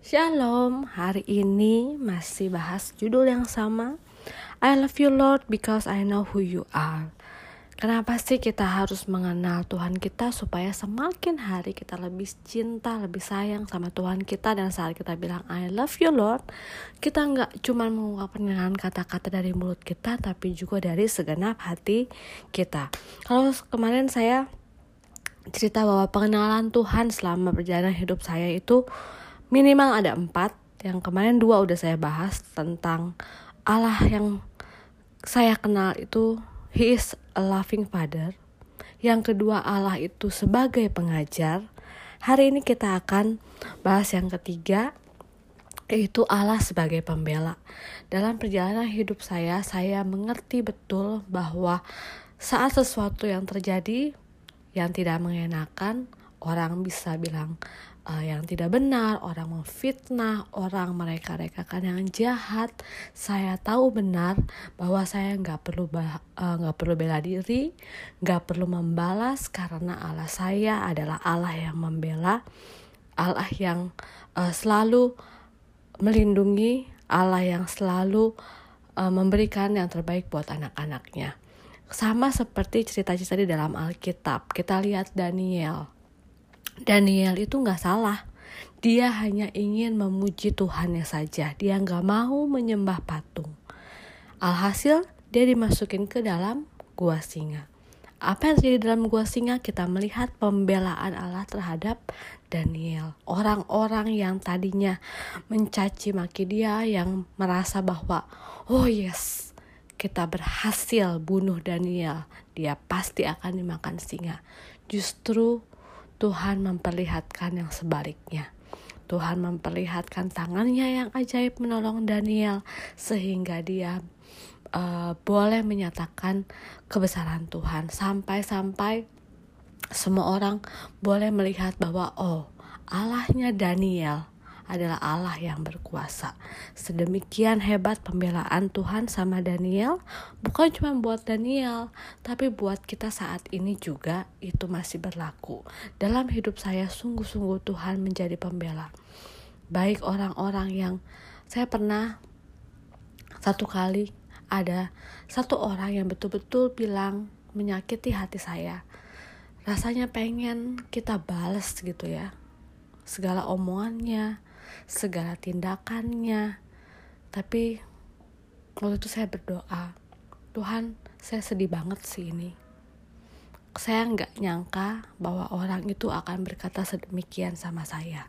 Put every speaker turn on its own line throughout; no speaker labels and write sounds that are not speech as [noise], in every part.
Shalom, hari ini masih bahas judul yang sama. I love you Lord because I know who you are. Kenapa sih kita harus mengenal Tuhan kita supaya semakin hari kita lebih cinta, lebih sayang sama Tuhan kita? Dan saat kita bilang I love you Lord, kita nggak cuma mengungkapkan dengan kata-kata dari mulut kita, tapi juga dari segenap hati kita. Kalau kemarin saya cerita bahwa pengenalan Tuhan selama perjalanan hidup saya itu minimal ada empat. Yang kemarin dua udah saya bahas tentang Allah yang saya kenal itu He is a loving father. Yang kedua Allah itu sebagai pengajar. Hari ini kita akan bahas yang ketiga yaitu Allah sebagai pembela. Dalam perjalanan hidup saya, saya mengerti betul bahwa saat sesuatu yang terjadi yang tidak mengenakan, orang bisa bilang uh, yang tidak benar, orang memfitnah, orang mereka rekakan yang jahat. Saya tahu benar bahwa saya nggak perlu eh, nggak uh, perlu bela diri, nggak perlu membalas karena Allah saya adalah Allah yang membela, Allah yang uh, selalu melindungi, Allah yang selalu uh, memberikan yang terbaik buat anak-anaknya. Sama seperti cerita-cerita di dalam Alkitab, kita lihat Daniel Daniel itu nggak salah. Dia hanya ingin memuji Tuhannya saja. Dia nggak mau menyembah patung. Alhasil, dia dimasukin ke dalam gua singa. Apa yang terjadi dalam gua singa? Kita melihat pembelaan Allah terhadap Daniel. Orang-orang yang tadinya mencaci maki dia, yang merasa bahwa, oh yes, kita berhasil bunuh Daniel. Dia pasti akan dimakan singa. Justru Tuhan memperlihatkan yang sebaliknya. Tuhan memperlihatkan tangannya yang ajaib menolong Daniel sehingga dia uh, boleh menyatakan kebesaran Tuhan sampai-sampai semua orang boleh melihat bahwa oh Allahnya Daniel adalah Allah yang berkuasa. Sedemikian hebat pembelaan Tuhan sama Daniel, bukan cuma buat Daniel, tapi buat kita saat ini juga itu masih berlaku. Dalam hidup saya sungguh-sungguh Tuhan menjadi pembela. Baik orang-orang yang saya pernah satu kali ada satu orang yang betul-betul bilang menyakiti hati saya. Rasanya pengen kita balas gitu ya segala omongannya, segala tindakannya. Tapi waktu itu saya berdoa, Tuhan saya sedih banget sih ini. Saya nggak nyangka bahwa orang itu akan berkata sedemikian sama saya.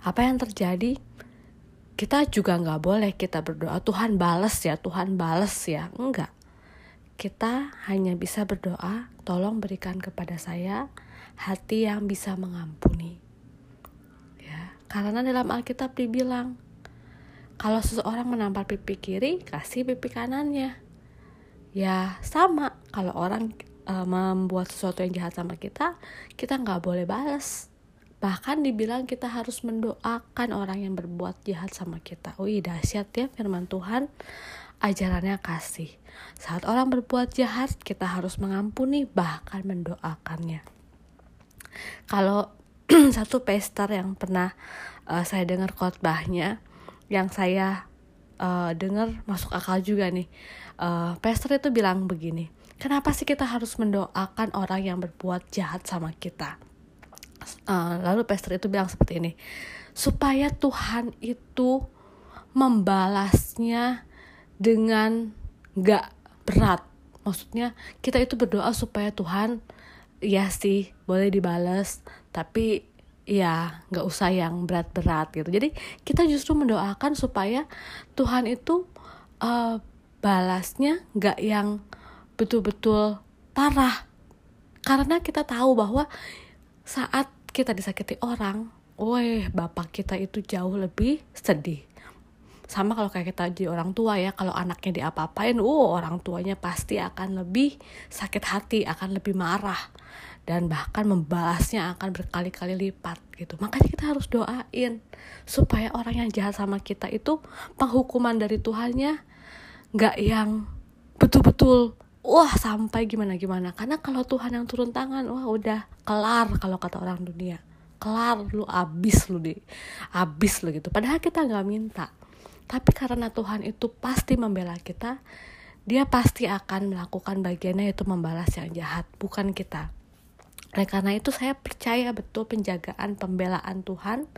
Apa yang terjadi? Kita juga nggak boleh kita berdoa Tuhan bales ya, Tuhan bales ya, enggak. Kita hanya bisa berdoa, tolong berikan kepada saya hati yang bisa mengampuni karena dalam Alkitab dibilang, kalau seseorang menampar pipi kiri, kasih pipi kanannya. Ya sama, kalau orang e, membuat sesuatu yang jahat sama kita, kita nggak boleh balas. Bahkan dibilang kita harus mendoakan orang yang berbuat jahat sama kita. Wih dahsyat ya firman Tuhan, ajarannya kasih. Saat orang berbuat jahat, kita harus mengampuni bahkan mendoakannya. Kalau [clears throat] satu pester yang pernah uh, saya dengar khotbahnya yang saya uh, dengar masuk akal juga nih. Uh, pester itu bilang begini kenapa sih kita harus mendoakan orang yang berbuat jahat sama kita? Uh, lalu pester itu bilang seperti ini supaya Tuhan itu membalasnya dengan gak berat. Maksudnya kita itu berdoa supaya Tuhan ya sih boleh dibales tapi ya nggak usah yang berat-berat gitu. Jadi kita justru mendoakan supaya Tuhan itu uh, balasnya nggak yang betul-betul parah. Karena kita tahu bahwa saat kita disakiti orang, weh bapak kita itu jauh lebih sedih. Sama kalau kayak kita jadi orang tua ya kalau anaknya diapa-apain uh orang tuanya pasti akan lebih sakit hati akan lebih marah dan bahkan membalasnya akan berkali-kali lipat gitu. Makanya kita harus doain supaya orang yang jahat sama kita itu penghukuman dari Tuhannya nggak yang betul-betul wah sampai gimana gimana karena kalau Tuhan yang turun tangan wah udah kelar kalau kata orang dunia. Kelar lu abis lu di abis lu gitu. Padahal kita nggak minta. Tapi karena Tuhan itu pasti membela kita dia pasti akan melakukan bagiannya itu membalas yang jahat bukan kita oleh karena itu saya percaya betul penjagaan pembelaan Tuhan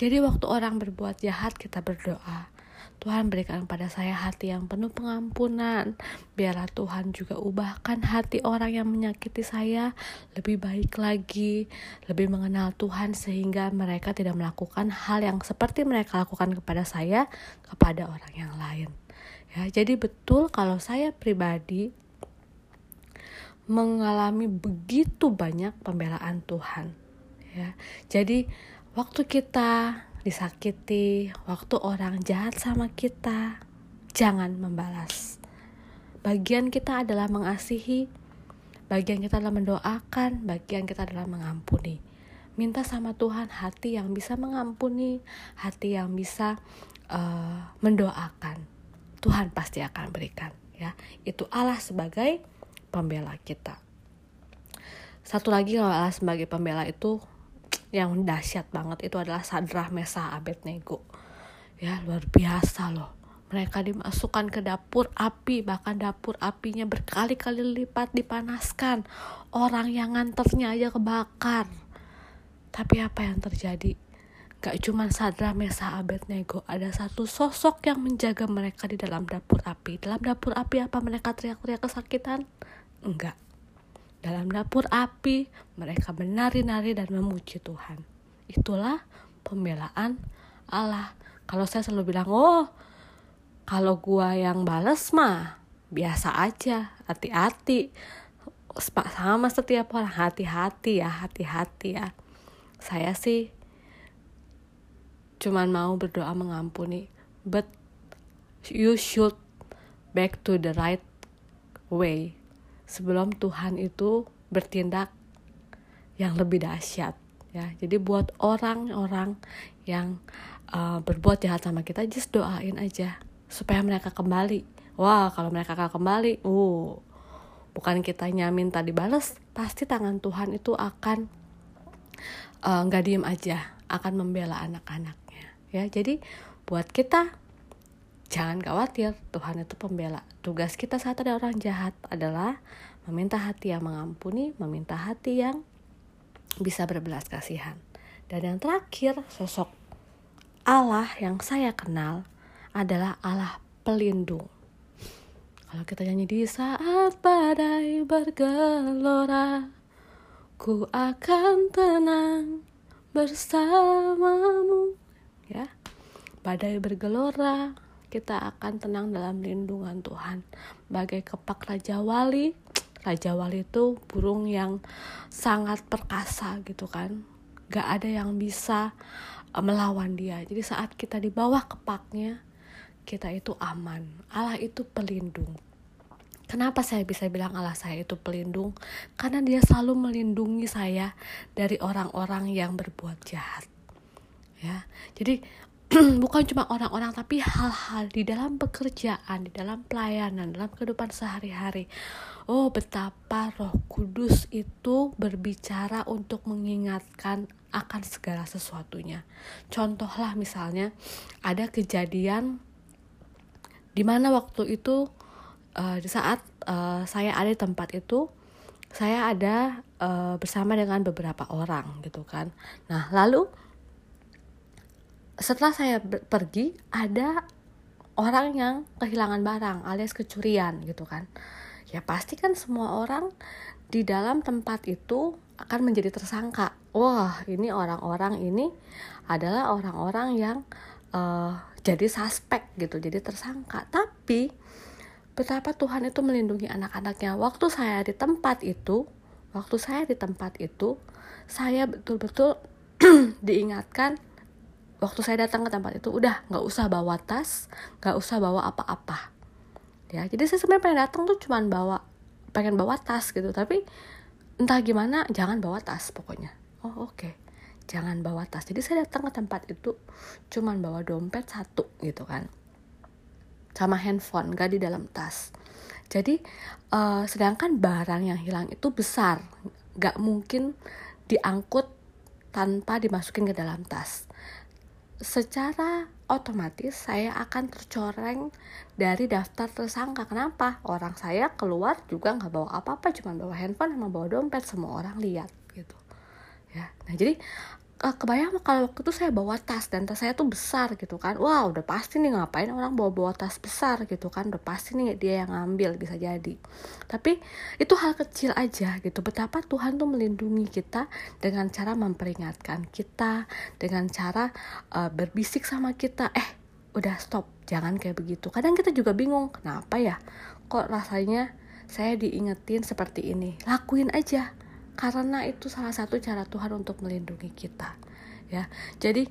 jadi waktu orang berbuat jahat kita berdoa Tuhan berikan pada saya hati yang penuh pengampunan. Biarlah Tuhan juga ubahkan hati orang yang menyakiti saya lebih baik lagi, lebih mengenal Tuhan sehingga mereka tidak melakukan hal yang seperti mereka lakukan kepada saya kepada orang yang lain. Ya, jadi betul kalau saya pribadi mengalami begitu banyak pembelaan Tuhan. Ya. Jadi waktu kita disakiti, waktu orang jahat sama kita, jangan membalas. Bagian kita adalah mengasihi, bagian kita adalah mendoakan, bagian kita adalah mengampuni. Minta sama Tuhan hati yang bisa mengampuni, hati yang bisa uh, mendoakan. Tuhan pasti akan berikan, ya. Itu Allah sebagai pembela kita. Satu lagi kalau sebagai pembela itu yang dahsyat banget itu adalah Sadrah Mesa Abednego ya luar biasa loh. Mereka dimasukkan ke dapur api bahkan dapur apinya berkali-kali lipat dipanaskan. Orang yang nganternya aja kebakar. Tapi apa yang terjadi? Gak cuma Sadra Mesa Abednego Ada satu sosok yang menjaga mereka di dalam dapur api. Dalam dapur api apa mereka teriak-teriak kesakitan? Enggak dalam dapur api, mereka menari-nari dan memuji Tuhan. Itulah pembelaan Allah. Kalau saya selalu bilang, oh, kalau gua yang bales mah biasa aja, hati-hati. Sama setiap orang, hati-hati ya, hati-hati ya. Saya sih cuman mau berdoa mengampuni, but you should back to the right way sebelum Tuhan itu bertindak yang lebih dahsyat ya. Jadi buat orang-orang yang uh, berbuat jahat sama kita just doain aja supaya mereka kembali. Wah kalau mereka akan kembali uh bukan kita minta dibalas pasti tangan Tuhan itu akan uh, nggak uh, diem aja akan membela anak-anaknya ya. Jadi buat kita Jangan khawatir, Tuhan itu pembela. Tugas kita saat ada orang jahat adalah meminta hati yang mengampuni, meminta hati yang bisa berbelas kasihan. Dan yang terakhir, sosok Allah yang saya kenal adalah Allah pelindung. Kalau kita nyanyi di saat badai bergelora, ku akan tenang bersamamu. Ya, badai bergelora, kita akan tenang dalam lindungan Tuhan. Bagai kepak Raja Wali, Raja Wali itu burung yang sangat perkasa gitu kan. Gak ada yang bisa uh, melawan dia. Jadi saat kita di bawah kepaknya, kita itu aman. Allah itu pelindung. Kenapa saya bisa bilang Allah saya itu pelindung? Karena dia selalu melindungi saya dari orang-orang yang berbuat jahat. Ya. Jadi [clears throat] bukan cuma orang-orang tapi hal-hal di dalam pekerjaan, di dalam pelayanan, dalam kehidupan sehari-hari. Oh, betapa Roh Kudus itu berbicara untuk mengingatkan akan segala sesuatunya. Contohlah misalnya ada kejadian di mana waktu itu uh, di saat uh, saya ada di tempat itu saya ada uh, bersama dengan beberapa orang gitu kan. Nah, lalu setelah saya pergi ada orang yang kehilangan barang alias kecurian gitu kan. Ya pasti kan semua orang di dalam tempat itu akan menjadi tersangka. Wah ini orang-orang ini adalah orang-orang yang uh, jadi suspek gitu jadi tersangka. Tapi betapa Tuhan itu melindungi anak-anaknya. Waktu saya di tempat itu waktu saya di tempat itu saya betul-betul [clears throat] diingatkan waktu saya datang ke tempat itu udah nggak usah bawa tas nggak usah bawa apa-apa. Ya jadi saya sebenarnya pengen datang tuh cuman bawa pengen bawa tas gitu. Tapi entah gimana jangan bawa tas pokoknya. Oh oke. Okay. jangan bawa tas. Jadi saya datang ke tempat itu cuman bawa dompet satu gitu kan. Sama handphone gak di dalam tas. Jadi uh, sedangkan barang yang hilang itu besar. Gak mungkin diangkut tanpa dimasukin ke dalam tas secara otomatis saya akan tercoreng dari daftar tersangka. Kenapa? Orang saya keluar juga nggak bawa apa-apa, cuma bawa handphone sama bawa dompet, semua orang lihat gitu. Ya, nah jadi kebayang kalau waktu itu saya bawa tas dan tas saya tuh besar gitu kan. Wow udah pasti nih ngapain orang bawa bawa tas besar gitu kan. Udah pasti nih dia yang ngambil bisa jadi. Tapi itu hal kecil aja gitu. Betapa Tuhan tuh melindungi kita dengan cara memperingatkan kita dengan cara uh, berbisik sama kita. Eh udah stop jangan kayak begitu. Kadang kita juga bingung kenapa ya? Kok rasanya saya diingetin seperti ini? Lakuin aja karena itu salah satu cara Tuhan untuk melindungi kita ya. Jadi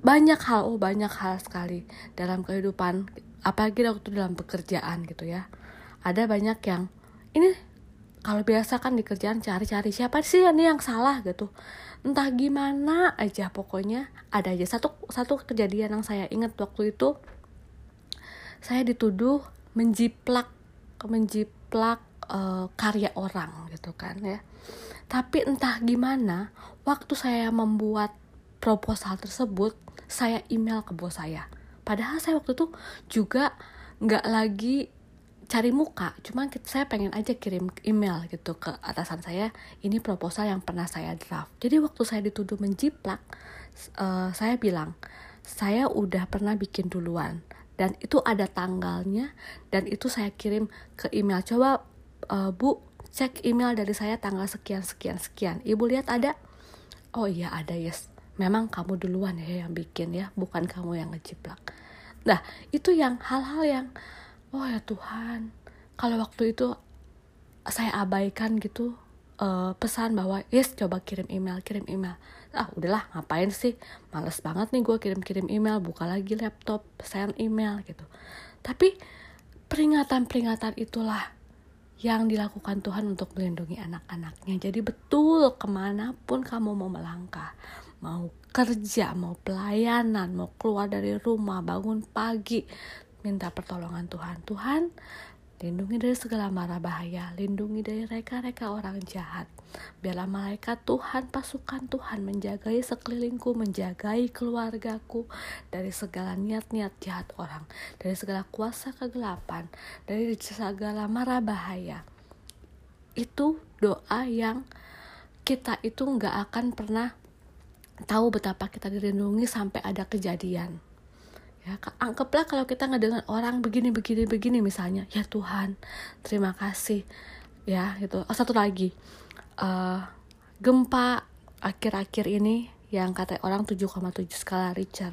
banyak hal oh banyak hal sekali dalam kehidupan apalagi waktu dalam pekerjaan gitu ya. Ada banyak yang ini kalau biasa kan di kerjaan cari-cari siapa sih ini yang salah? gitu. Entah gimana aja pokoknya ada aja. Satu satu kejadian yang saya ingat waktu itu saya dituduh menjiplak menjiplak uh, karya orang gitu kan ya tapi entah gimana, waktu saya membuat proposal tersebut, saya email ke bos saya. Padahal saya waktu itu juga nggak lagi cari muka, cuma saya pengen aja kirim email gitu ke atasan saya, ini proposal yang pernah saya draft. Jadi waktu saya dituduh menjiplak, uh, saya bilang, saya udah pernah bikin duluan dan itu ada tanggalnya dan itu saya kirim ke email. Coba uh, Bu cek email dari saya tanggal sekian sekian sekian. Ibu lihat ada? Oh iya ada yes. Memang kamu duluan ya yang bikin ya bukan kamu yang ngeciplak. Nah itu yang hal-hal yang oh ya Tuhan kalau waktu itu saya abaikan gitu uh, pesan bahwa yes coba kirim email kirim email. Ah udahlah ngapain sih? Males banget nih gue kirim-kirim email buka lagi laptop send email gitu. Tapi peringatan-peringatan itulah yang dilakukan Tuhan untuk melindungi anak-anaknya. Jadi betul ke mana pun kamu mau melangkah, mau kerja, mau pelayanan, mau keluar dari rumah, bangun pagi, minta pertolongan Tuhan. Tuhan, lindungi dari segala mara bahaya, lindungi dari reka-reka orang jahat. Biarlah malaikat Tuhan, pasukan Tuhan menjagai sekelilingku, menjagai keluargaku dari segala niat-niat jahat orang, dari segala kuasa kegelapan, dari segala mara bahaya. Itu doa yang kita itu nggak akan pernah tahu betapa kita dilindungi sampai ada kejadian ya anggaplah kalau kita ngedengar orang begini begini begini misalnya ya Tuhan terima kasih. Ya gitu. Oh, satu lagi. Uh, gempa akhir-akhir ini yang kata orang 7,7 skala Richter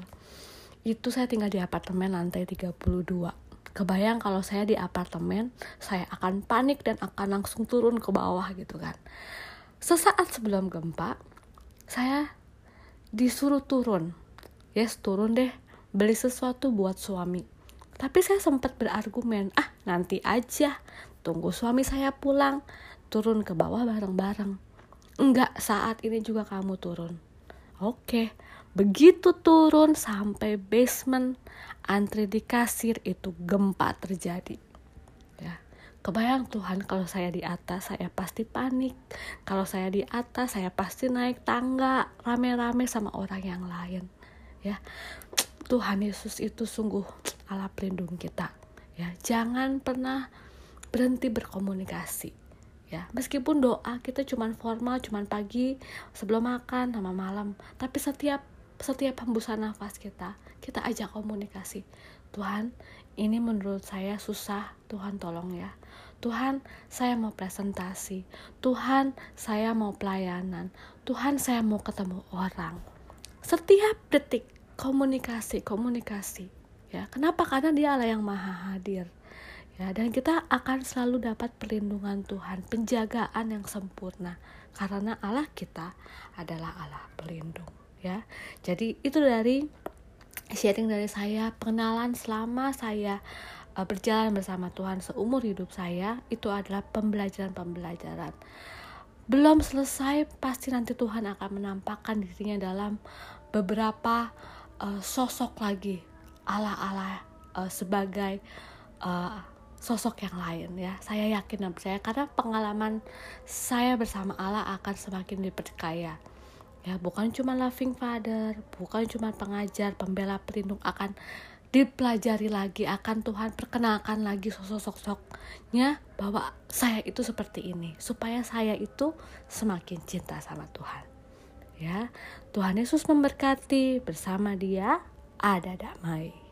itu saya tinggal di apartemen lantai 32 kebayang kalau saya di apartemen saya akan panik dan akan langsung turun ke bawah gitu kan. Sesaat sebelum gempa saya disuruh turun. Yes turun deh beli sesuatu buat suami. Tapi saya sempat berargumen, ah nanti aja, tunggu suami saya pulang, turun ke bawah bareng-bareng. Enggak, saat ini juga kamu turun. Oke, begitu turun sampai basement, antri di kasir itu gempa terjadi. Ya, kebayang Tuhan kalau saya di atas saya pasti panik. Kalau saya di atas saya pasti naik tangga rame-rame sama orang yang lain. Ya, Tuhan Yesus itu sungguh Allah pelindung kita ya. Jangan pernah berhenti berkomunikasi ya. Meskipun doa kita cuman formal cuman pagi sebelum makan sama malam tapi setiap setiap hembusan nafas kita kita ajak komunikasi. Tuhan ini menurut saya susah. Tuhan tolong ya. Tuhan saya mau presentasi. Tuhan saya mau pelayanan. Tuhan saya mau ketemu orang. Setiap detik komunikasi komunikasi ya. Kenapa? Karena dia Allah yang maha hadir ya. Dan kita akan selalu dapat perlindungan Tuhan penjagaan yang sempurna. Karena Allah kita adalah Allah pelindung ya. Jadi itu dari sharing dari saya pengenalan selama saya uh, berjalan bersama Tuhan seumur hidup saya itu adalah pembelajaran-pembelajaran. Belum selesai pasti nanti Tuhan akan menampakkan dirinya dalam beberapa uh, sosok lagi ala-ala uh, sebagai uh, sosok yang lain ya. Saya yakin dan percaya karena pengalaman saya bersama Allah akan semakin dipercaya. Ya bukan cuma loving father bukan cuma pengajar pembela pelindung akan dipelajari lagi akan Tuhan perkenalkan lagi sosok-sosoknya bahwa saya itu seperti ini supaya saya itu semakin cinta sama Tuhan ya. Tuhan Yesus memberkati. Bersama dia ada damai